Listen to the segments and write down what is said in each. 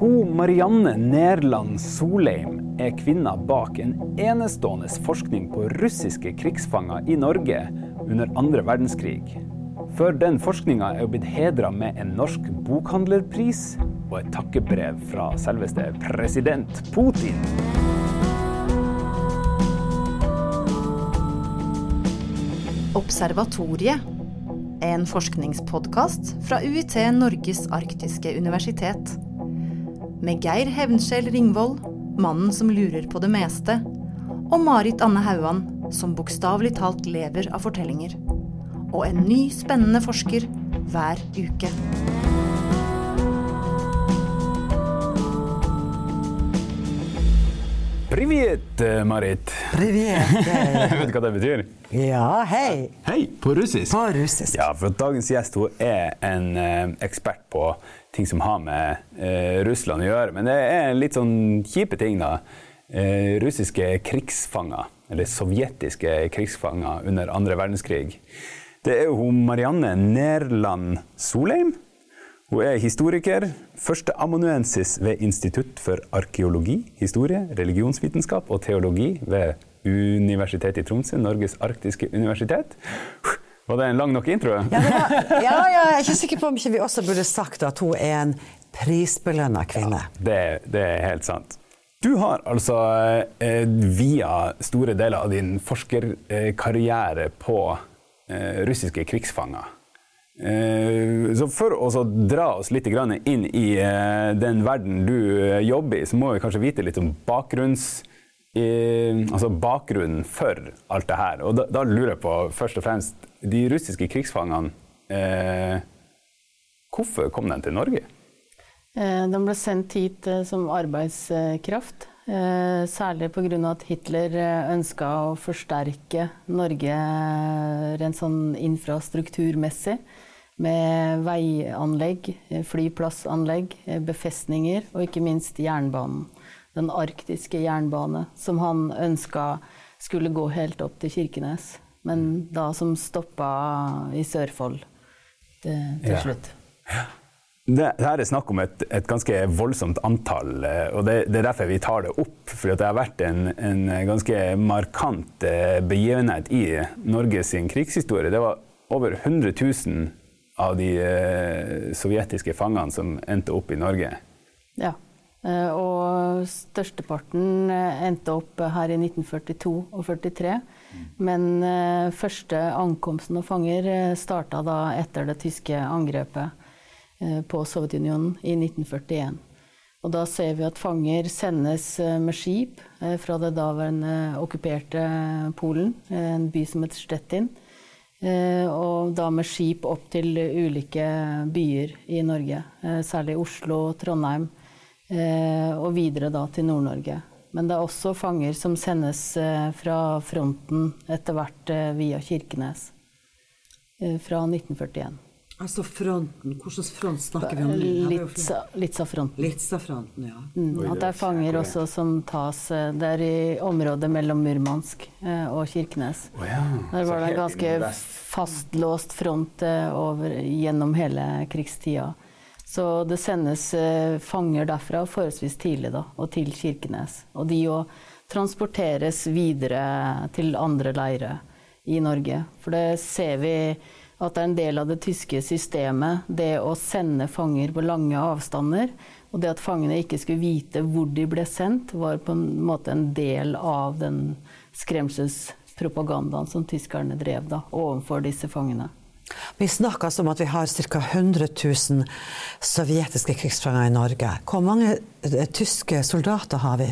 Hun Marianne Nerland Solheim er kvinna bak en enestående forskning på russiske krigsfanger i Norge under andre verdenskrig. For den forskninga er hun blitt hedra med en norsk bokhandlerpris og et takkebrev fra selveste president Putin. Observatoriet. En forskningspodkast fra UiT Norges arktiske universitet. Med Geir Hevnskjell Ringvold, mannen som lurer på det meste, og Marit Anne Hauan, som bokstavelig talt lever av fortellinger. Og en ny, spennende forsker hver uke. Privet, Marit. Privet. Vet du hva det betyr? Ja, hei. Hei, på russisk. På russisk. Ja, for dagens gjest hun er en eh, ekspert på ting som har med eh, Russland å gjøre. Men det er litt sånn kjipe ting, da. Eh, russiske krigsfanger, eller sovjetiske krigsfanger under andre verdenskrig. Det er jo Marianne Nerland Solheim. Hun er historiker, førsteamanuensis ved Institutt for arkeologi, historie, religionsvitenskap og teologi ved Universitetet i Tromsø, Norges arktiske universitet. Var det en lang nok intro? Ja, var, ja, ja, jeg er ikke sikker på om ikke vi også burde sagt at hun er en prisbelønna kvinne. Det, det er helt sant. Du har altså eh, via store deler av din forskerkarriere på eh, russiske krigsfanger. Eh, så for å dra oss litt inn i eh, den verden du eh, jobber i, så må vi kanskje vite litt om bakgrunns, altså bakgrunnen for alt det her. Og da, da, lurer jeg på først og fremst de russiske krigsfangene. Hvorfor kom de til Norge? De ble sendt hit som arbeidskraft. Særlig pga. at Hitler ønska å forsterke Norge rent sånn infrastrukturmessig med veianlegg, flyplassanlegg, befestninger og ikke minst jernbanen. Den arktiske jernbane som han ønska skulle gå helt opp til Kirkenes, men da som stoppa i Sørfold til, ja. slutt. Det, her er snakk om et, et, ganske voldsomt antall, eh, og det, det, er derfor vi tar det opp. For det har vært en, en ganske markant eh, begivenhet i Norges krigshistorie. Det var over 100 000 av de eh, sovjetiske fangene som endte opp i Norge. Ja, og størsteparten eh, endte opp her i 1942 og 43. Men eh, første ankomsten av fanger eh, starta da etter det tyske angrepet eh, på Sovjetunionen i 1941. Og da ser vi at fanger sendes med skip fra det daværende okkuperte Polen, en by som heter Stettin, Eh, og da med skip opp til ulike byer i Norge. Eh, særlig Oslo, Trondheim eh, og videre da til Nord-Norge. Men det er også fanger som sendes fra fronten etter hvert via Kirkenes. Fra 1941. Altså fronten, Hvilken front snakker vi om? Litsa-fronten. Litsa-fronten, ja. Mm, at det er fanger også som tas Det er i området mellom Murmansk og Kirkenes. Oh, ja. Der var det en ganske fastlåst front over, gjennom hele krigstida. Så det sendes fanger derfra forholdsvis tidlig, da, og til Kirkenes. Og de òg transporteres videre til andre leirer i Norge. For det ser vi at det er en del av det tyske systemet, det å sende fanger på lange avstander. Og det at fangene ikke skulle vite hvor de ble sendt, var på en måte en del av den skremselspropagandaen som tyskerne drev da, overfor disse fangene. Vi snakker om at vi har ca. 100 000 sovjetiske krigsfanger i Norge. Hvor mange eh, tyske soldater har vi?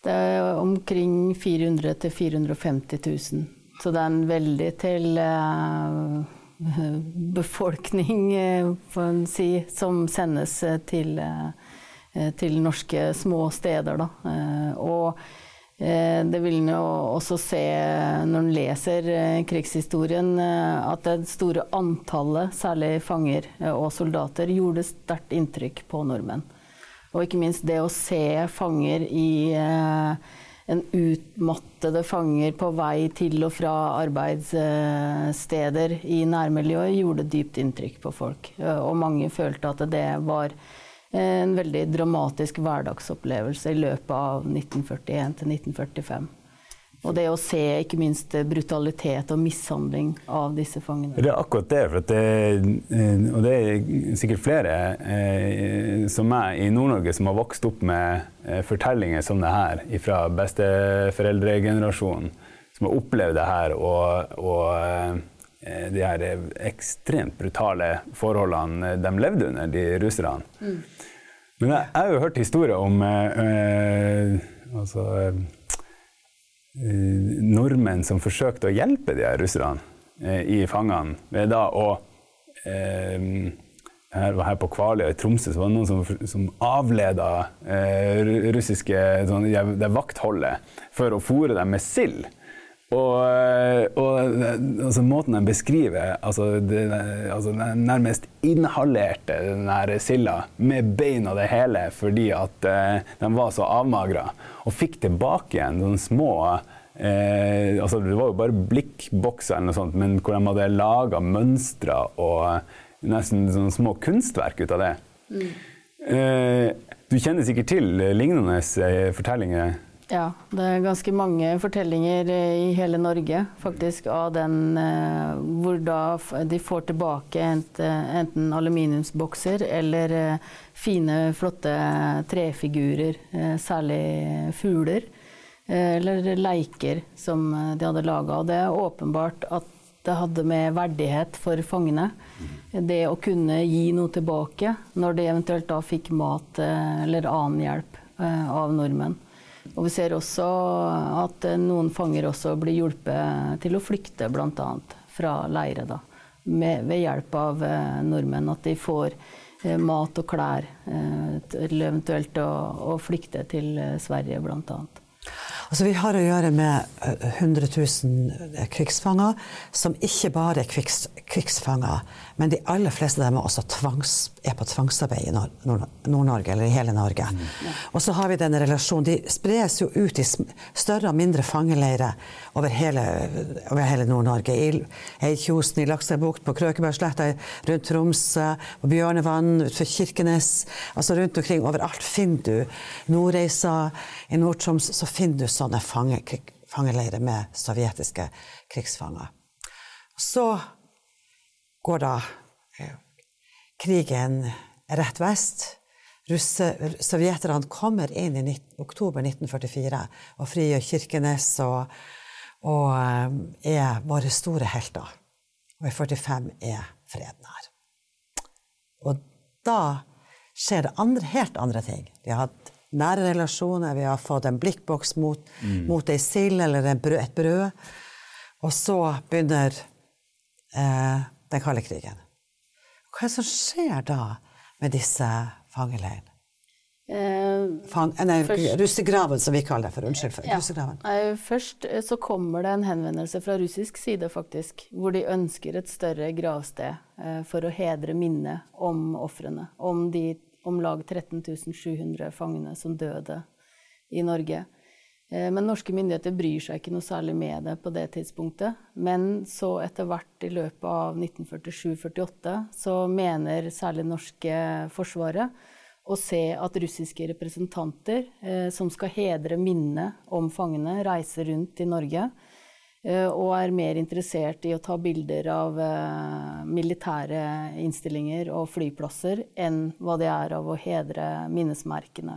Det er omkring 400 000-450 000. Så det er en veldig til uh, befolkning, eh, får en si, som sendes eh, til, eh, til norske små steder. Da. Og det vil en jo også se når en leser krigshistorien, at det store antallet, særlig fanger og soldater, gjorde sterkt inntrykk på nordmenn. Og ikke minst det å se fanger i en utmattede fanger på vei til og fra arbeidssteder i nærmiljøet gjorde dypt inntrykk på folk. Og mange følte at det var en veldig dramatisk hverdagsopplevelse i løpet av 1941 til 1945. Og det å se ikke minst brutalitet og mishandling av disse fangene. Det er akkurat det. For det, og det er sikkert flere eh, som meg i Nord-Norge som har vokst opp med eh, fortellinger som det her fra besteforeldregenerasjonen. Som har opplevd det her og, og eh, de her ekstremt brutale forholdene de levde under, de russerne. Mm. Men jeg, jeg, har jo hørt historier om eh, eh altså, Eh, nordmenn som forsøkte å hjelpe de her russerne eh, i fangene ved da å eh, her, her på Kvaløya i Tromsø så var det noen som, som avleda eh, russiske sånn, det vaktholdet for å fòre dem med sild. Og, eh, og altså, måten de beskriver altså, det, altså, nærmest inhalerte den der silda med bein og det hele fordi at eh, de var så avmagra. Og fikk tilbake igjen noen små eh, altså, Det var jo bare blikkbokser eller noe sånt, men hvor de hadde laga mønstre og nesten sånne små kunstverk ut av det. Mm. Eh, du kjenner sikkert til lignende eh, fortellinger? Ja, det er ganske mange fortellinger i hele Norge faktisk av den eh, hvor da de får tilbake enten aluminiumsbokser eller eh, fine, flotte trefigurer, eh, særlig fugler. Eller leiker som de hadde laga. Og det er åpenbart at det hadde med verdighet for fangene. Det å kunne gi noe tilbake når de eventuelt da fikk mat eller annen hjelp av nordmenn. Og vi ser også at noen fanger også blir hjulpet til å flykte, bl.a. fra leire. Da, med, ved hjelp av eh, nordmenn. At de får eh, mat og klær, eh, eller eventuelt å, å flykte til eh, Sverige, bl.a. Altså, vi har å gjøre med 100 eh, 000 eh, krigsfanger, som ikke bare er krigs, krigsfanger, men de aller fleste av dem er også tvangs, er på tvangsarbeid i Nord-Norge, eller i hele Norge. Mm. Og så har vi denne relasjonen. De spres jo ut i større og mindre fangeleirer over hele, hele Nord-Norge. I Eidkjosen, i Lakselvbukt, på Krøkebergsletta, rundt Tromsø, på Bjørnevann, utenfor Kirkenes. Altså rundt omkring overalt finner du Nordreisa. I Nord-Troms så finner du sånne fange, fangeleirer med sovjetiske krigsfanger. Så går da eh, krigen rett vest. Sovjeterne kommer inn i 19, oktober 1944 og frigjør Kirkenes og, og eh, er våre store helter. Og i 45 er freden her. Og da skjer det andre, helt andre ting. Vi har hatt nære relasjoner, vi har fått en blikkboks mot, mm. mot ei sild eller brød, et brød. Og så begynner eh, den kalde krigen. Hva er det som skjer da med disse fangeleirene? Eh, Fang, nei, russegraven, som vi kaller det for. Unnskyld. For, ja. Nei, først eh, så kommer det en henvendelse fra russisk side, faktisk, hvor de ønsker et større gravsted eh, for å hedre minnet om ofrene. Om de om lag 13 700 fangene som døde i Norge. Eh, men norske myndigheter bryr seg ikke noe særlig med det på det tidspunktet. Men så etter hvert i løpet av 1947-48 så mener særlig norske forsvaret å se at russiske representanter eh, som skal hedre minnet om fangene, reiser rundt i Norge Eh, og er mer interessert i å ta bilder av eh, militære innstillinger og flyplasser enn hva det er av å hedre minnesmerkene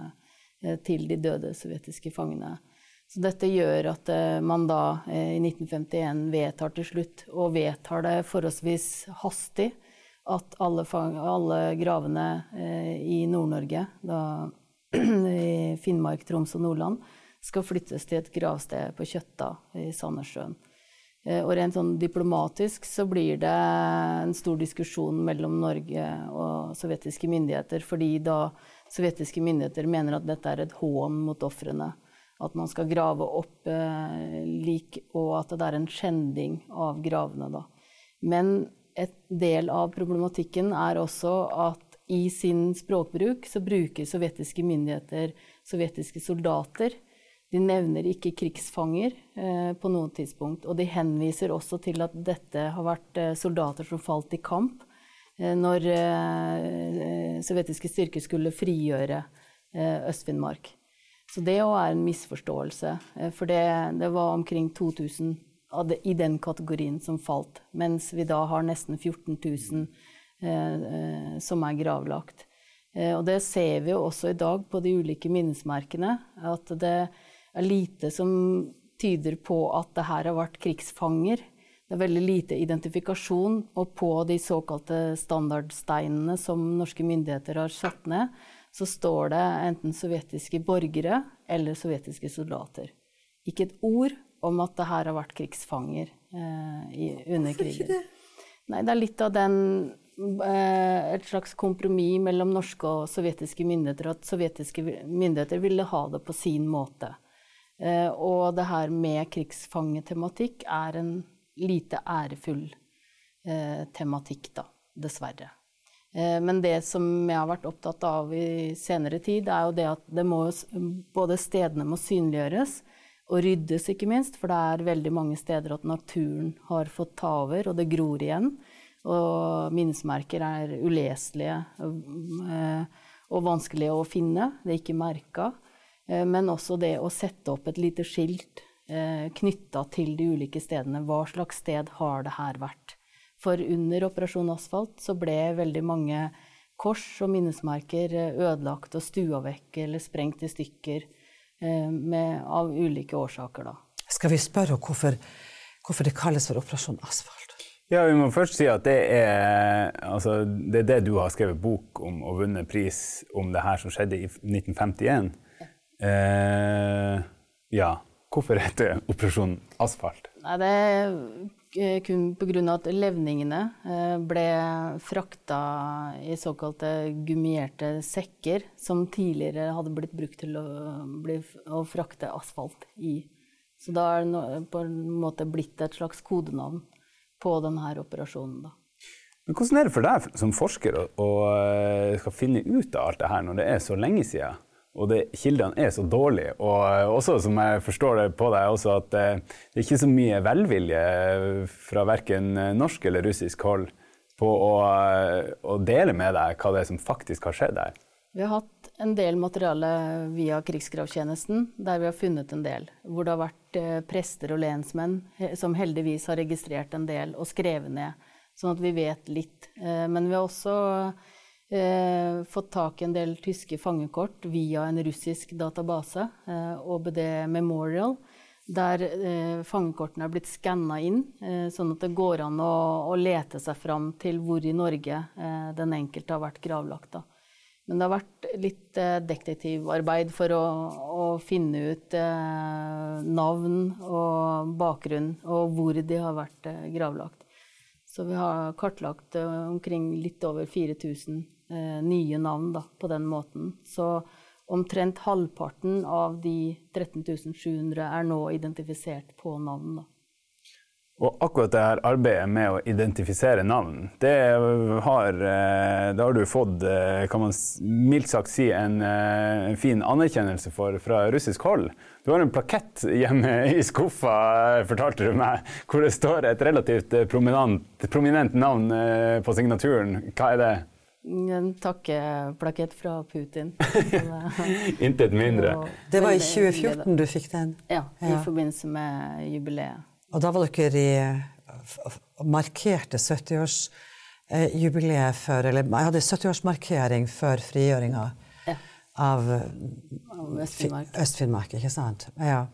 eh, til de døde sovjetiske fangene. Så dette gjør at man da i 1951 vedtar til slutt, og vedtar det forholdsvis hastig, at alle, alle gravene i Nord-Norge, i Finnmark, Troms og Nordland, skal flyttes til et gravsted på Kjøtta i Sandnessjøen. Eh, og rent sånn diplomatisk så blir det en stor diskusjon mellom Norge og sovjetiske myndigheter, fordi da sovjetiske myndigheter mener at dette er et hån mot ofrene. At man skal grave opp eh, lik, og at det er en skjending av gravene, da. Men et del av problematikken er også at i sin språkbruk så bruker sovjetiske myndigheter sovjetiske soldater de nevner ikke krigsfanger eh, på noe tidspunkt. Og de henviser også til at dette har vært eh, soldater som falt i kamp eh, når eh, sovjetiske styrker skulle frigjøre eh, Øst-Finnmark. Så det òg er en misforståelse. Eh, for det, det var omkring 2000 i den kategorien som falt, mens vi da har nesten 14 000 eh, som er gravlagt. Eh, og det ser vi jo også i dag på de ulike minnesmerkene, at det er lite som tyder på at det her har vært krigsfanger. Det er veldig lite identifikasjon, og på de såkalte standardsteinene som norske myndigheter har satt ned, så står det enten sovjetiske borgere eller sovjetiske soldater. Ikke et ord om at det her har vært krigsfanger eh, i, under krigen. Nei, det er litt av den eh, et slags kompromiss mellom norske og sovjetiske myndigheter, at sovjetiske myndigheter ville ha det på sin måte. Eh, og det her med krigsfangetematikk er en lite ærefull eh, tematikk, da, dessverre. Eh, men det som jeg har vært opptatt av i senere tid, er jo det at det må, både stedene må synliggjøres, og ryddes, ikke minst. For det er veldig mange steder at naturen har fått ta over, og det gror igjen. Og minnesmerker er uleselige eh, og vanskelige å finne. Det er ikke merka. Eh, men også det å sette opp et lite skilt knytta til de ulike stedene. Hva slags sted har det her vært? For under Operasjon Asfalt så ble veldig mange kors og minnesmerker ødelagt og stua vekk eller sprengt i stykker. Eh, med, av ulike årsaker. Da. Skal vi spørre hvorfor, hvorfor det kalles for Operasjon Asfalt? Ja, Vi må først si at det er, altså, det er det du har skrevet bok om og vunnet pris om det her som skjedde i 1951. Ja. Eh, ja. Hvorfor heter det Operasjon Asfalt? Nei, det Eh, kun pga. at levningene eh, ble frakta i såkalte gummierte sekker, som tidligere hadde blitt brukt til å, bli, å frakte asfalt i. Så da er det på en måte blitt et slags kodenavn på denne operasjonen. Da. Men hvordan er det for deg som forsker å, å eh, skal finne ut av alt det her når det er så lenge siden? Og det, kildene er så dårlige. Og eh, også, som jeg forstår det på deg, også at eh, det er ikke så mye velvilje fra verken norsk eller russisk hold på å, å, dele med deg hva det er som faktisk har skjedd her. Vi har hatt en del materiale via Krigsgravtjenesten, der vi har funnet en del. Hvor det har vært eh, prester og lensmenn som heldigvis har registrert en del og skrevet ned, sånn at vi vet litt. Men vi har også eh, fått tak i en del tyske fangekort via en russisk database, eh, OBD Memorial, der eh, fangekortene er blitt skanna inn, eh, sånn at det går an å, å, lete seg fram til hvor i Norge eh, den enkelte har vært gravlagt. Da. Men det har vært litt eh, detektivarbeid for å, å finne ut navn og bakgrunn, og hvor de har vært gravlagt. Så vi har kartlagt omkring litt over 4000 eh, nye navn da, på den måten. Så omtrent halvparten av de 13 700 er nå identifisert på navn. Da. Og akkurat det her arbeidet med å identifisere navn, det har, eh, det har du fått, eh, kan man mildt sagt si, en, eh, en, fin anerkjennelse for fra russisk hold. Du har en plakett hjemme i skuffa, fortalte du meg, hvor det står et relativt prominent, prominent navn på signaturen. Hva er det? En takkeplakett fra Putin. Intet mindre. Det var i 2014 du fikk den? Ja, i ja. forbindelse med jubileet. Og da var dere i markerte 70-årsjubileet for Eller jeg hadde 70-årsmarkering for frigjøringa ja. av, av Øst-Finnmark. Øst-Finnmark, ikke sant? Ja.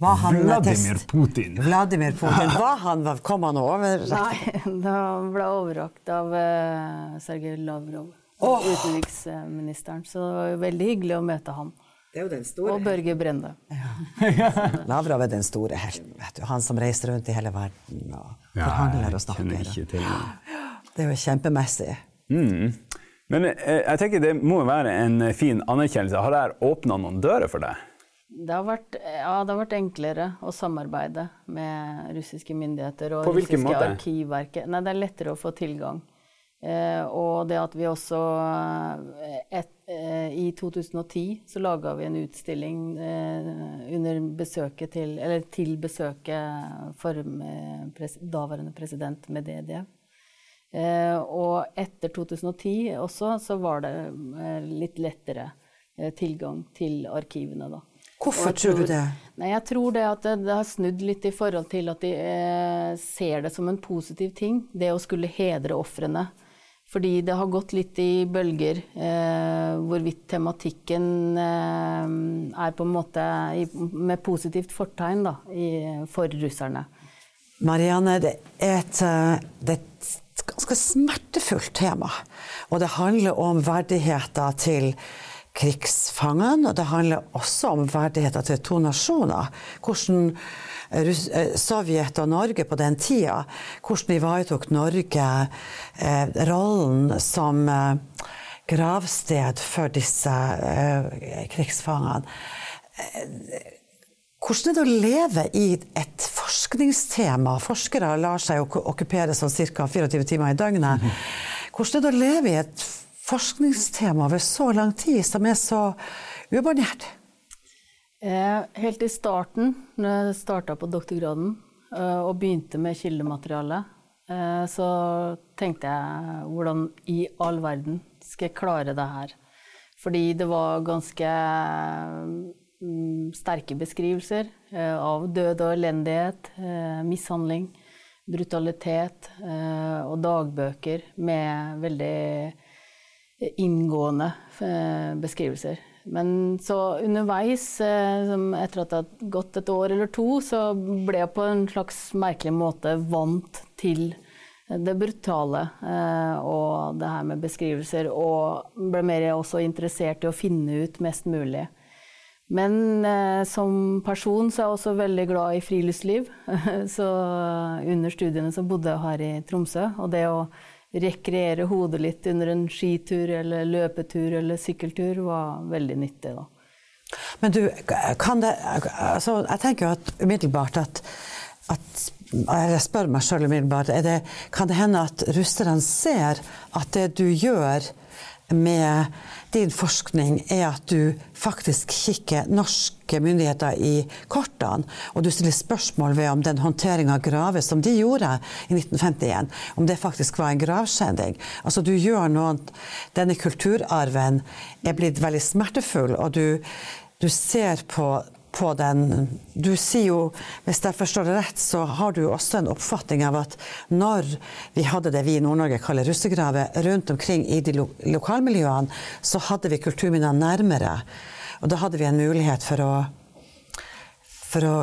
Vladimir Putin. Vladimir Putin. Var han, kom han over? Nei, han ble overrakt av uh, Sergej Lavrov, oh. utenriksministeren. Så det var veldig hyggelig å møte han. Og Børge Brende. Ja. Lavrov er den store helten. Han som reiser rundt i hele verden og forhandler og snakker. Det er jo kjempemessig. Mm. Men eh, jeg tenker det må være en fin anerkjennelse. Har dette åpna noen dører for deg? Det har, vært, ja, det har vært enklere å samarbeide med russiske myndigheter og russiske måte? arkivverket. Nei, det er lettere å få tilgang. Eh, og det at vi også eh, et, eh, I 2010 så laga vi en utstilling eh, under besøket til Eller til besøket for eh, pres, daværende president Medvedev. Eh, og etter 2010 også så var det litt lettere tilgang til arkivene, da. Hvorfor tror, tror du det? Nei, jeg tror det at det, det har snudd litt i forhold til at de eh, ser det som en positiv ting, det å skulle hedre ofrene. Fordi det har gått litt i bølger eh, hvorvidt tematikken eh, er på en måte i, med positivt fortegn da, i, for russerne. Marianne, det er, et, eh, det er et ganske smertefullt tema. Og det handler om verdigheter til krigsfangene, og det handler også om verdigheter til to nasjoner. Hvordan Russ eh, Sovjet og Norge på den tida, hvordan ivaretok Norge eh, rollen som eh, gravsted for disse eh, krigsfangene. Eh, hvordan er det å leve i et forskningstema? Forskere lar seg ok- okkupere sånn ca. 24 timer i døgnet. Hvordan er det å leve i et forskningstema over så lang tid, som er så ubarnert? Eh, helt i starten, når jeg starta på doktorgraden eh, og begynte med kildemateriale, eh, så tenkte jeg hvordan i all verden skal jeg klare det her? Fordi det var ganske mm, sterke beskrivelser av død og elendighet, mishandling, brutalitet og dagbøker med veldig inngående eh, beskrivelser. Men så underveis, eh, etter at det hadde gått et år eller to, så ble jeg på en slags merkelig måte vant til det brutale eh, og det her med beskrivelser, og ble mer også interessert i å finne ut mest mulig. Men som person så er jeg også veldig glad i friluftsliv. så under studiene så bodde jeg her i Tromsø, og det å rekreere hodet litt under en skitur eller løpetur eller sykkeltur var veldig nyttig. da. Men du, kan det altså, Jeg tenker jo at umiddelbart at, at Jeg spør meg sjøl umiddelbart det, Kan det hende at russerne ser at det du gjør med din forskning, er at du faktisk kikker norske myndigheter i kortene, og du stiller spørsmål ved om den håndteringa av graver som de gjorde i 1951, om det faktisk var en gravskjending. Altså du gjør noe Denne kulturarven er blitt veldig smertefull, og du, du ser på på den Du sier jo, hvis jeg forstår det rett, så har du også en oppfatning av at når vi hadde det vi i Nord-Norge kaller russegraver rundt omkring i de lo lokalmiljøene, så hadde vi kulturminnene nærmere. Og da hadde vi en mulighet for å for å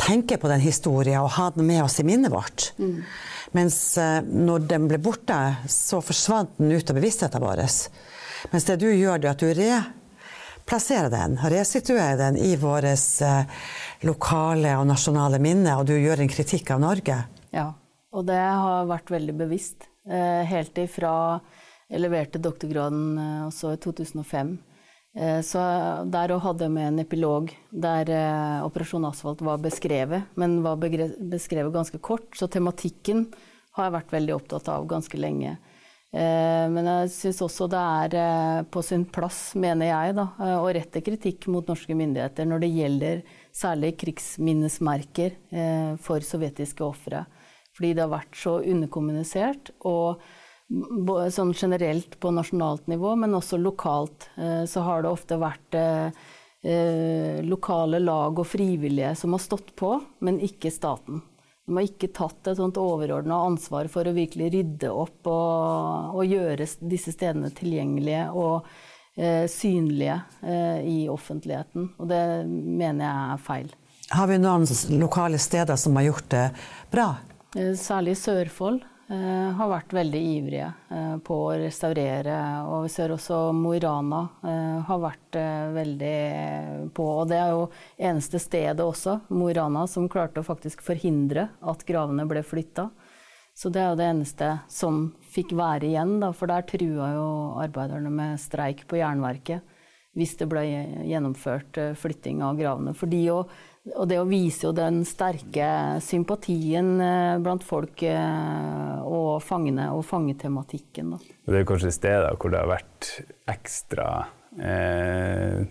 tenke på den historien og ha den med oss i minnet vårt. Mm. Mens når den ble borte, så forsvant den ut av bevisstheten vår. Mens det du gjør, er at du replasserer den, resituere den i vårt lokale og nasjonale minne, og du gjør en kritikk av Norge. Ja, og det har vært veldig bevisst. Helt ifra jeg leverte doktorgraden også i 2005. Så der hadde jeg med en epilog der Operasjon Asfalt var beskrevet, men var beskrevet ganske kort. Så tematikken har jeg vært veldig opptatt av ganske lenge. Men jeg syns også det er på sin plass, mener jeg, da, å rette kritikk mot norske myndigheter når det gjelder særlig krigsminnesmerker for sovjetiske ofre. Fordi det har vært så underkommunisert. og sånn generelt på nasjonalt nivå, men også lokalt, så har det ofte vært lokale lag og frivillige som har stått på, men ikke staten. De har ikke tatt et sånt overordna ansvar for å virkelig rydde opp og, og gjøre disse stedene tilgjengelige og eh, synlige eh, i offentligheten. Og det mener jeg er feil. Har vi noen lokale steder som har gjort det bra? Eh, særlig Sørfold har vært veldig ivrige på å restaurere. Og vi ser også Mo i Rana har vært veldig på. Og det er jo eneste stedet også, Mo i Rana, som klarte å faktisk forhindre at gravene ble flytta. Så det er jo det eneste som fikk være igjen, da, for der trua jo arbeiderne med streik på Jernverket hvis det ble gjennomført flytting av gravene. For de jo og det å vise jo den sterke sympatien blant folk og fangene, og fangetematikken. Da. Det er kanskje steder hvor det har vært ekstra eh,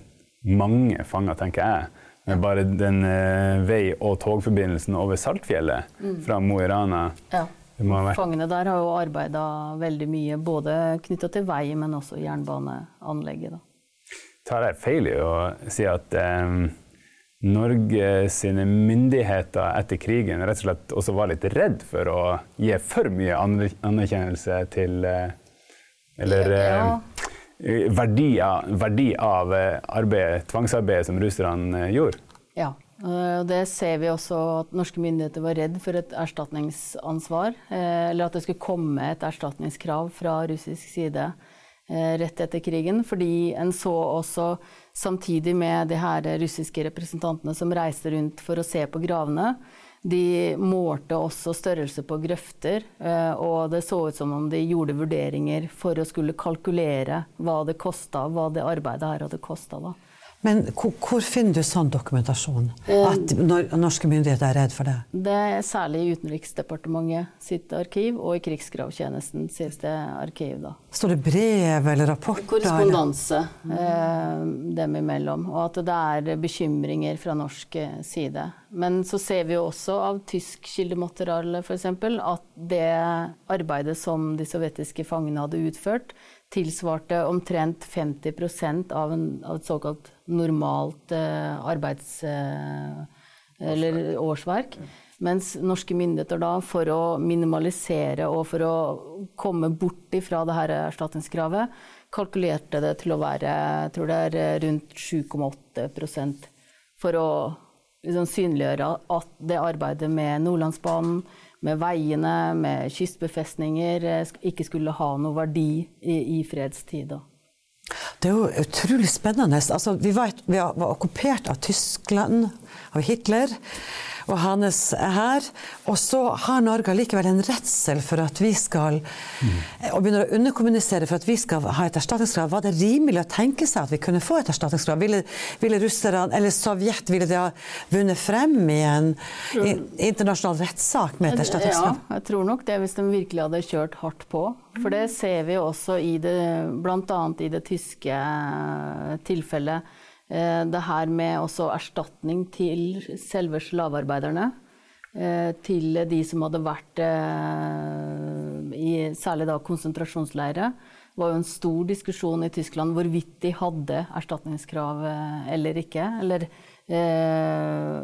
mange fanger, tenker jeg. Men bare den eh, vei- og togforbindelsen over Saltfjellet mm. fra Mo i Rana ja. Fangene der har jo arbeida veldig mye, både knytta til vei, men også jernbaneanlegget. Da. Tar jeg feil i å si at eh, Norge sine myndigheter etter krigen rett og slett også var litt redd for å gi for mye anerkjennelse til eh, Eller eh, Ja. verdi, av, verdi av eh, arbeid, tvangsarbeidet som russerne eh, gjorde? Ja, eh, og det ser vi også at norske myndigheter var redd for et erstatningsansvar. eh, Eller at det skulle komme et erstatningskrav fra russisk side eh, rett etter krigen. Fordi en så også, samtidig med de her russiske representantene som reiste rundt for å se på gravene, de målte også størrelse på grøfter, eh, og det så ut som om de gjorde vurderinger for å skulle kalkulere hva det kosta, hva det arbeidet her hadde kosta. Men hvor, hvor finner du sånn dokumentasjon? At norske myndigheter er redd for det? Det er særlig i Utenriksdepartementet sitt arkiv og i Krigsgravtjenesten sitt arkiv. da. Står det brev eller rapporter? Korrespondanse eh, dem imellom, og at det er bekymringer fra norsk eh, side. Men så ser vi jo også av tysk kildemateriale f.eks. at det arbeidet som de sovjetiske fangene hadde utført, tilsvarte omtrent 50 av, en, av et såkalt normalt eh, arbeids... Eh, eller årsverk. Mens norske myndigheter da, for å minimalisere og for å komme bort ifra det her erstatningskravet, kalkulerte det til å være jeg tror det er rundt 7,8% for å liksom synliggjøre at det arbeidet med Nordlandsbanen, med veiene, med kystbefestninger, eh, ikke skulle ha noe verdi i, i fredstid. Det er jo utrolig spennende. Altså, vi, var, vi var okkupert av Tyskland, av Hitler og hans hær. Og så har Norge likevel en redsel for at vi skal Og begynner å underkommunisere for at vi skal ha et erstatningskrav. Var det rimelig å tenke seg at vi kunne få et erstatningskrav? Ville, ville russerne, eller Sovjet, ville de ha vunnet frem i en i, internasjonal rettssak med et erstatningskrav? Ja, jeg tror nok det, hvis de virkelig hadde kjørt hardt på. For det ser vi også i det, bl.a. i det tyske eh, tilfellet. Eh, Det her med også erstatning til selve slavearbeiderne. eh, Til de som hadde vært eh, i særlig da konsentrasjonsleirer. Det var jo en stor diskusjon i Tyskland hvorvidt de hadde erstatningskrav eller ikke. Eller,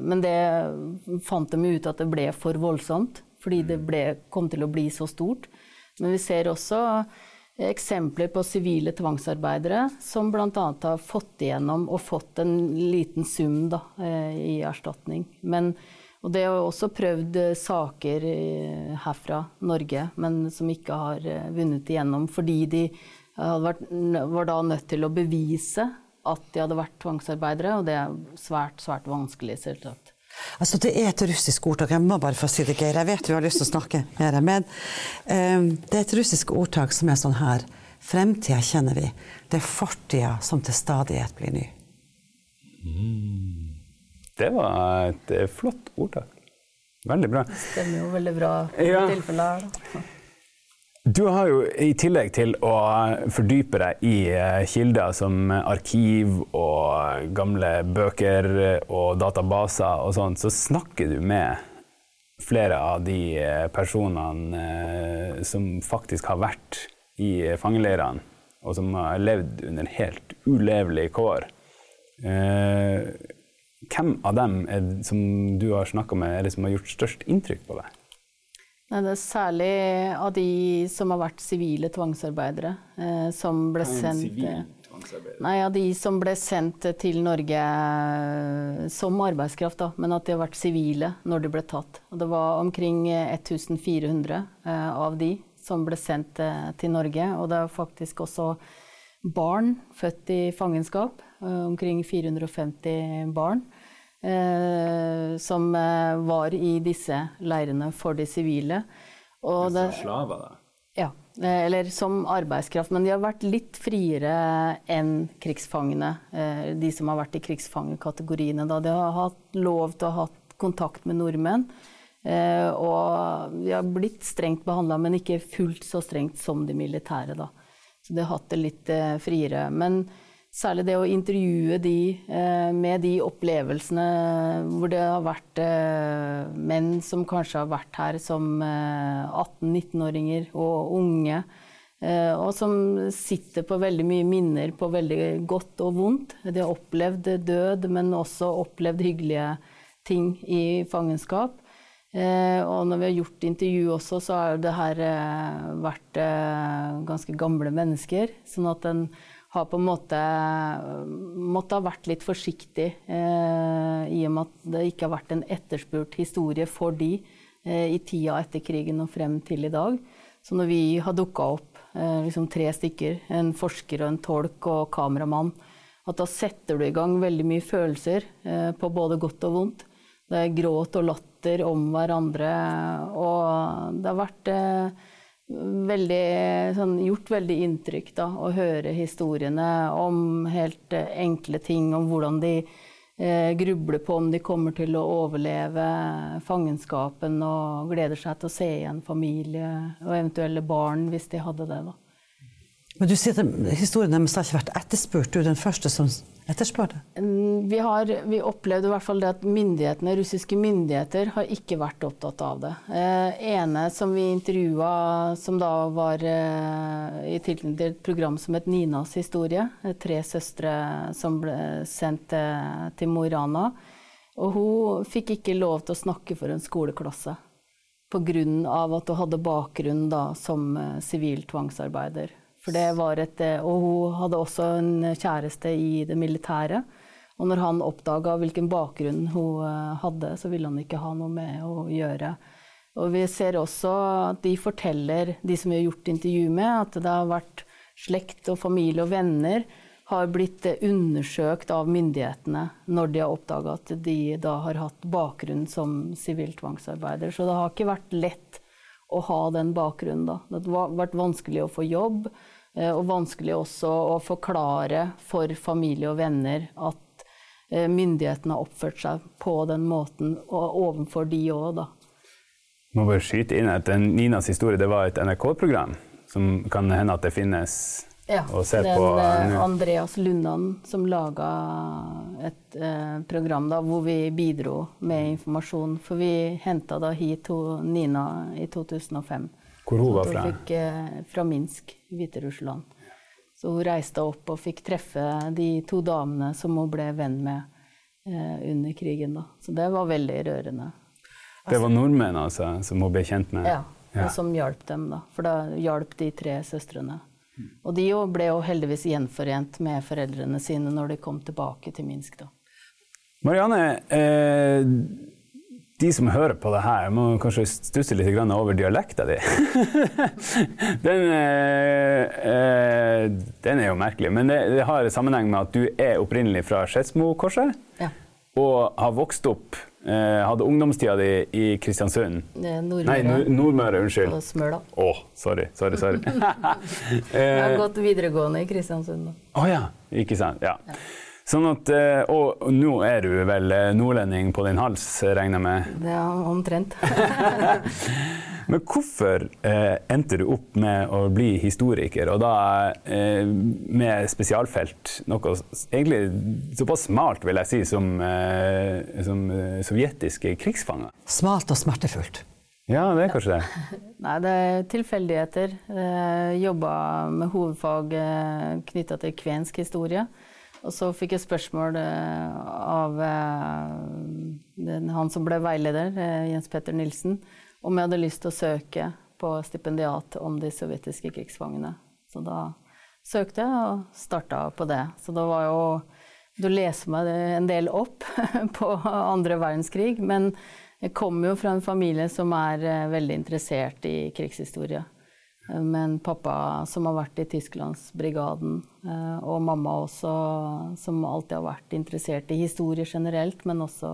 men det fant de ut at det ble for voldsomt, fordi det ble, kom til å bli så stort. Men vi ser også eksempler på sivile tvangsarbeidere som bl.a. har fått igjennom og fått en liten sum da, eh, i erstatning. Men, og det er også prøvd eh, saker eh, herfra Norge, men som ikke har vunnet igjennom fordi de vært, var da nødt til å bevise at de hadde vært tvangsarbeidere, og det er svært, svært vanskelig, selvsagt. Altså, det er et russisk ordtak. Jeg må bare få si det, Geir. Jeg vet du har lyst til å snakke mer, men um, det er et russisk ordtak som er sånn her. Fremtida kjenner vi. Det er fortida som til stadighet blir ny. Det var et eh, flott ordtak. Veldig bra. Det Stemmer jo veldig bra i Ja. tilfellet her. da. Du har jo i tillegg til å fordype deg i eh, kilder som arkiv og gamle bøker og databaser og sånt, så snakker du med flere av de eh, personene eh, som faktisk har vært i fangeleirene, og som har levd under helt ulevelige kår. Hvem av dem som du har snakka med, er det som har gjort størst inntrykk på deg? Nei, det er særlig av de som har vært sivile tvangsarbeidere, eh, som ble sendt eh, Nei, av de som ble sendt til Norge eh, som arbeidskraft, da, men at de har vært sivile når de ble tatt. Og det var omkring eh, 1400 eh, av de som ble sendt eh, til Norge. Og det er faktisk også barn født i fangenskap, eh, omkring 450 barn, eh, som eh, var i disse leirene for de sivile. Og det, Slaver, da? ja, eh, eller som arbeidskraft. Men de har vært litt friere enn krigsfangene. eh, De som har vært i krigsfangekategoriene. Da. De har hatt lov til å ha kontakt med nordmenn. eh, Og de har blitt strengt behandla, men ikke fullt så strengt som de militære. Da. Så de har hatt det litt eh, friere. Men særlig det å intervjue de eh, med de opplevelsene hvor det har vært eh, menn som kanskje har vært her som eh, 18-19-åringer og unge. Eh, og som sitter på veldig mye minner på veldig godt og vondt. De har opplevd død, men også opplevd hyggelige ting i fangenskap. Eh, og når vi har gjort intervju også, så har det her eh, vært ganske gamle mennesker. Sånn at en har på en måte måtte ha vært litt forsiktig eh, i og med at det ikke har vært en etterspurt historie for de eh, i tida etter krigen og frem til i dag. Så når vi har dukka opp eh, liksom tre stykker, en forsker og en tolk og kameramann, at da setter du i gang veldig mye følelser eh, på både godt og vondt. Det er gråt og latter om hverandre, og det har vært eh, veldig, sånn, gjort veldig inntrykk da, å høre historiene om helt eh, enkle ting, om hvordan de eh, grubler på om de kommer til å overleve fangenskapen, og gleder seg til å se igjen familie og eventuelle barn hvis de hadde det. da. Men du sier at historien deres har ikke vært etterspurt. Du er den første som etterspør det? Vi, har, vi opplevde i hvert fall det at myndighetene, russiske myndigheter har ikke vært opptatt av det. Eh, ene som vi intervjua, som da var eh, i tilknytning til et program som het Ninas historie, eh, tre søstre som ble sendt eh, til Mo i Rana. Og hun fikk ikke lov til å snakke for en skoleklasse pga. at hun hadde bakgrunn da, som eh, sivil tvangsarbeider. For det var et, eh, og hun hadde også en kjæreste i det militære. Og når han oppdaga hvilken bakgrunn hun eh, hadde, så ville han ikke ha noe med å gjøre. Og vi ser også at de forteller, de som vi har gjort intervju med, at det har vært slekt og familie og venner har blitt eh, undersøkt av myndighetene når de har oppdaga at de da har hatt bakgrunn som sivil tvangsarbeider. Så det har ikke vært lett å ha den bakgrunnen. da. Det har vært vanskelig å få jobb. Eh, og vanskelig også å forklare for familie og venner at eh, myndighetene har oppført seg på den måten, og overfor de òg, da. Må bare skyte inn at Ninas historie det var et NRK-program som kan hende at det finnes ja, å se den, på uh, Andreas Lundan som laga et eh, program da, hvor vi bidro med informasjon. For vi henta da hit Nina i 2005. Hvor hun var fra? Hun fikk, eh, fra Minsk, i Hviterussland. Så hun reiste opp og fikk treffe de to damene som hun ble venn med eh, under krigen. Da. Så det var veldig rørende. Det var nordmenn altså, som hun ble kjent med? Ja, ja. og som hjalp dem. da. For da hjalp de tre søstrene. Og de ble jo heldigvis gjenforent med foreldrene sine når de kom tilbake til Minsk. da. Marianne, eh, de som hører på det her, må kanskje stusse litt over dialekta di. den, eh, eh, den, er jo merkelig. Men det, det, har sammenheng med at du er opprinnelig fra Skedsmokorset. Ja. Og har vokst opp eh, Hadde ungdomstida di i Kristiansund. Nordmøre. Nei, Nordmøre, unnskyld. Og Smøla. Å, oh, sorry. sorry, sorry. Jeg har gått videregående i Kristiansund. Å oh, ja. Ikke sant. ja. ja. Sånn at, eh, og nå er du vel eh, nordlending på din hals, regner jeg med? Det er omtrent. Men hvorfor eh, endte du opp med å bli historiker, og da eh, med spesialfelt? Noe egentlig såpass smalt, vil jeg si, som, eh, som eh, sovjetiske krigsfanger? Smalt og smertefullt. Ja, det er kanskje det. Nei, det er tilfeldigheter. Jeg jobba med hovedfag knytta til kvensk historie. Og så fikk jeg spørsmål eh, av eh, han som ble veileder, eh, Jens Petter Nilsen, om jeg hadde lyst til å søke på stipendiat om de sovjetiske krigsfangene. Så da søkte jeg og starta på det. Så da var jo Du leser meg en del opp på andre verdenskrig, men jeg kommer jo fra en familie som er veldig interessert i krigshistorie med en pappa som har vært i Tysklandsbrigaden, eh, og mamma også, som alltid har vært interessert i historie generelt, men også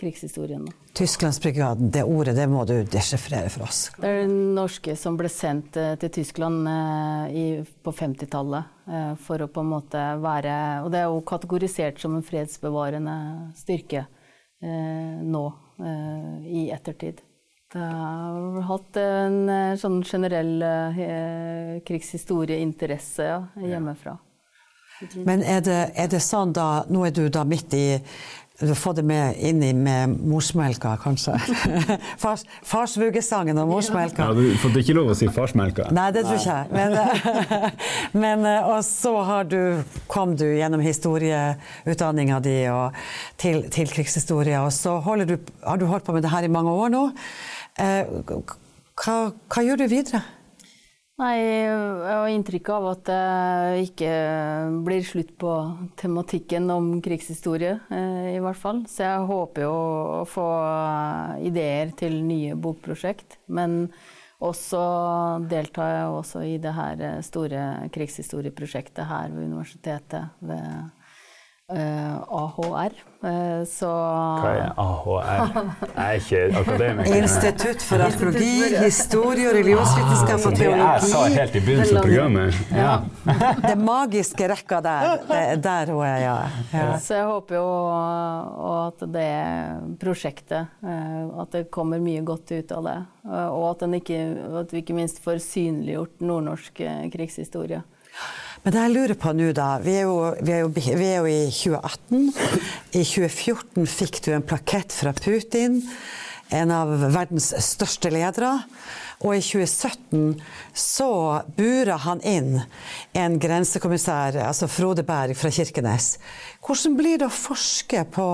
krigshistorien. Tysklandsbrigaden, det ordet det må du desjifrere for oss. Det er den norske som ble sendt eh, til Tyskland eh, på 50-tallet for å på en måte være Og det er jo kategorisert som en fredsbevarende styrke nå i ettertid. Jeg har hatt en eh, sånn generell eh, krigshistorieinteresse ja, hjemmefra. Men er det, er det sånn da Nå er du da midt i du har fått det med inn i med morsmelka, kanskje. Fars, farsvugesangen og morsmelka. Ja, du får ikke lov å si farsmelka. Nei, det tror ikke jeg. Men, men, og så har du, kom du gjennom historieutdanninga di og til, til krigshistorie, og så du, har du holdt på med det her i mange år nå. Eh, hva, hva gjør du videre? Nei, jeg har inntrykk av at det ikke blir slutt på tematikken om krigshistorie, eh, i hvert fall. Så jeg håper jo å få ideer til nye bokprosjekt. Men også deltar jeg også i det her store krigshistorieprosjektet her ved universitetet. ved Uh, AHR. Uh, så Hva er AHR? Jeg er ikke akademiker. Institutt for arkeologi, historie og religionsvitenskap og teologi. Det jeg sa helt i begynnelsen av programmet. Ja. det magiske rekka der. Er der hun er, ja. ja. Så jeg håper jo at det prosjektet uh, At det kommer mye godt ut av det. Og at, ikke, at vi ikke minst får synliggjort nordnorsk krigshistorie. Men det jeg lurer på nå, da vi er, jo, vi, er jo, vi er, jo, i 2018. I 2014 fikk du en plakett fra Putin, en av verdens største ledere. Og i 2017 så bura han inn en grensekommissær, altså Frode Berg fra Kirkenes. Hvordan blir det å forske på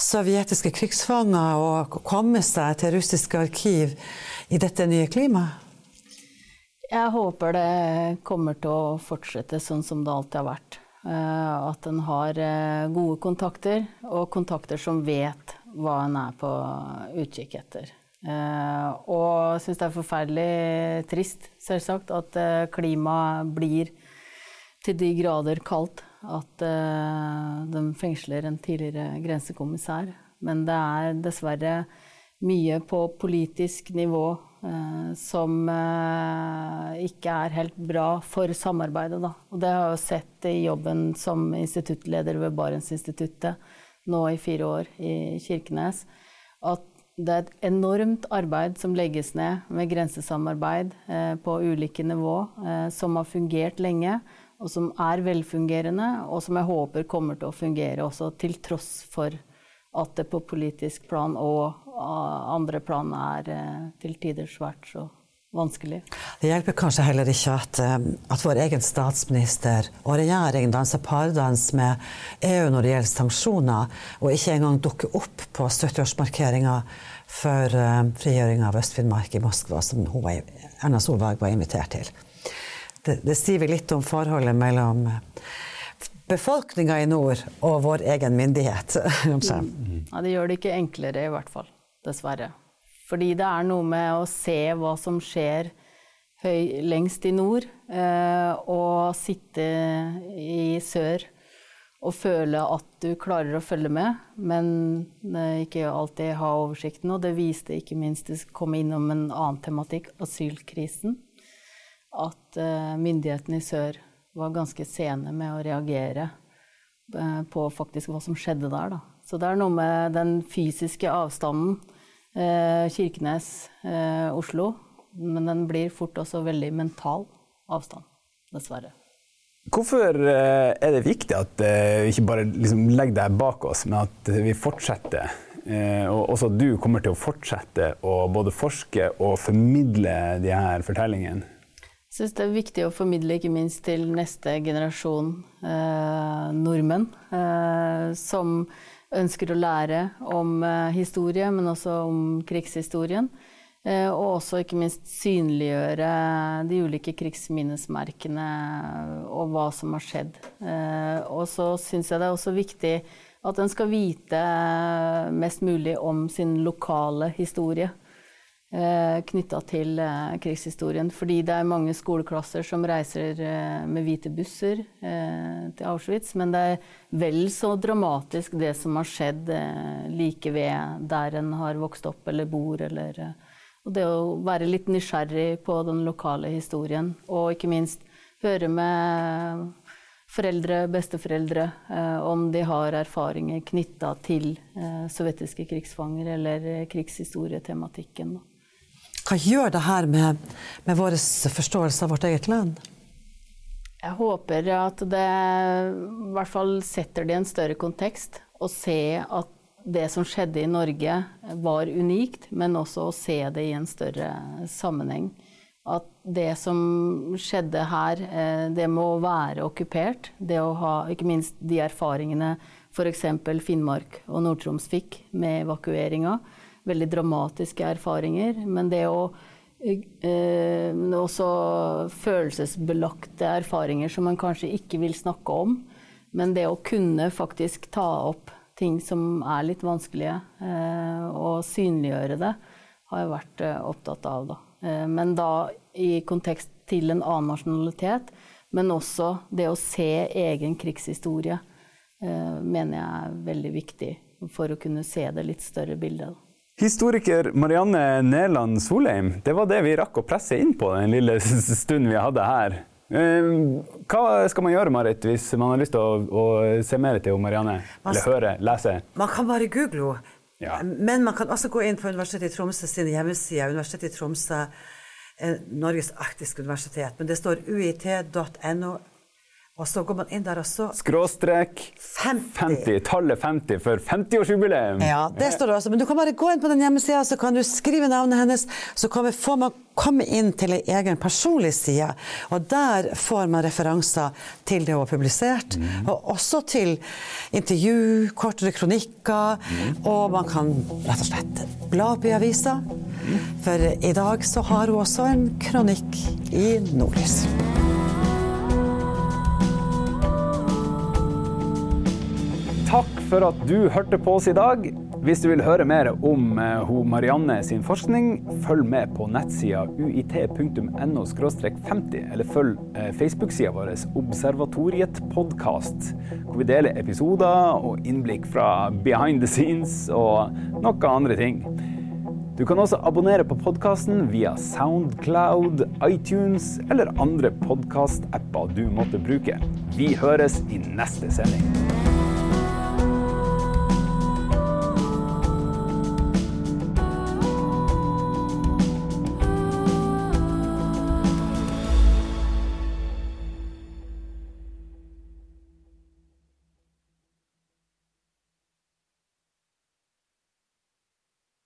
sovjetiske krigsfanger og komme seg til russiske arkiv i dette nye klimaet? Jeg håper det kommer til å fortsette sånn som det alltid har vært. Eh, at en har eh, gode kontakter, og kontakter som vet hva en er på utkikk etter. Eh, og syns det er forferdelig trist, selvsagt, at klimaet blir til de grader kaldt at de fengsler en tidligere grensekommissær. Men det er dessverre mye på politisk nivå som eh, ikke er helt bra for samarbeidet. Da. Og det har jeg sett i jobben som instituttleder ved Barentsinstituttet nå i fire år i Kirkenes. At det er et enormt arbeid som legges ned med grensesamarbeid eh, på ulike nivå, eh, som har fungert lenge, og som er velfungerende, og som jeg håper kommer til å fungere også til tross for at det på politisk plan og andre plan er eh, til tider svært så vanskelig. Det hjelper kanskje heller ikke at, eh, at vår egen statsminister og regjering danser pardans med EU når det gjelder sanksjoner, og ikke engang dukker opp på 70-årsmarkeringa for frigjøringa av Øst-Finnmark i Moskva, som var, Erna Solberg var invitert til. Det, det sier vi litt om forholdet mellom befolkninga i nord og vår egen myndighet. ja, det gjør det ikke enklere, i hvert fall. Dessverre. Fordi det er noe med å se hva som skjer høy, lengst i nord, eh, og sitte i sør og føle at du klarer å følge med, men eh, ikke alltid ha oversikten. Og det viste ikke minst det kom innom en annen tematikk, asylkrisen. At eh, myndighetene i sør var ganske sene med å reagere eh, på faktisk hva som skjedde der. Da. Så det er noe med den fysiske avstanden eh, Kirkenes-Oslo. Eh, men den blir fort også veldig mental avstand, dessverre. Hvorfor er det viktig at vi ikke bare liksom legger det bak oss, men at vi fortsetter? Og også du kommer til å fortsette å både forske og formidle de her fortellingene? Jeg syns det er viktig å formidle ikke minst til neste generasjon eh, nordmenn eh, som ønsker å lære om eh, historie, men også om krigshistorien. Eh, og også ikke minst synliggjøre de ulike krigsminnesmerkene og hva som har skjedd. Eh, og så syns jeg det er også viktig at en skal vite mest mulig om sin lokale historie eh, knytta til eh, krigshistorien. Fordi det er mange skoleklasser som reiser eh, med hvite busser eh, til Auschwitz. Men det er vel så dramatisk det som har skjedd eh, like ved der en har vokst opp eller bor. Eller, eh, og det å være litt nysgjerrig på den lokale historien. Og ikke minst høre med foreldre, besteforeldre, eh, om de har erfaringer knytta til eh, sovjetiske krigsfanger eller krigshistorietematikken. Hva gjør det her med, med vår forståelse av vårt eget land? Jeg håper at det i hvert fall setter det i en større kontekst, og se at det som skjedde i Norge var unikt, men også å se det i en større sammenheng. At det som skjedde her, det det må være okkupert. Det å ha ikke minst de erfaringene f.eks. Finnmark og Nord-Troms fikk med evakueringa. Veldig dramatiske erfaringer. Men det å eh, også følelsesbelagte erfaringer som man kanskje ikke vil snakke om. Men det å kunne faktisk ta opp ting som er litt vanskelige, eh, og synliggjøre det, har jeg vært eh, opptatt av. Da. Eh, men da i kontekst til en annen nasjonalitet, men også det å se egen krigshistorie, mener jeg er veldig viktig for å kunne se det litt større bildet. Historiker Marianne Neland Solheim, det var det vi rakk å presse inn på den lille stunden vi hadde her. Ehm, hva skal man gjøre Marit, hvis man har lyst til å, å se mer til Marianne? Eller høre, lese? Man kan bare google henne. Ja. Men man kan også gå inn på Universitetet i Tromsø sine hjemmesider. Universitetet i Tromsø er Norges arktiske universitet. Men det står uit.no og så går man inn der og så Skråstrek 50. 50. Tallet 50 for 50-årsjubileum. Ja, det står det også. Men du kan bare gå inn på den hjemmesida, så kan du skrive navnet hennes. Så kan får man komme inn til ei egen personlig side. Og der får man referanser til det hun har publisert. Mm. Og også til intervju, kortere kronikker. Mm. Og man kan rett og slett bla opp i avisa. Mm. For i dag så har hun også en kronikk i Nordlys. For at du hørte på oss i dag. Hvis du vil høre mer om ho Marianne sin forskning, følg med på nettsida uit.no 50, eller følg uh, Facebook-sida vår Observatoriet podkast, hvor vi deler episoder og innblikk fra behind the scenes og noe andre ting. Du kan også abonnere på podkasten via Soundcloud, iTunes eller andre podkast-apper du måtte bruke. Vi høres i neste sending.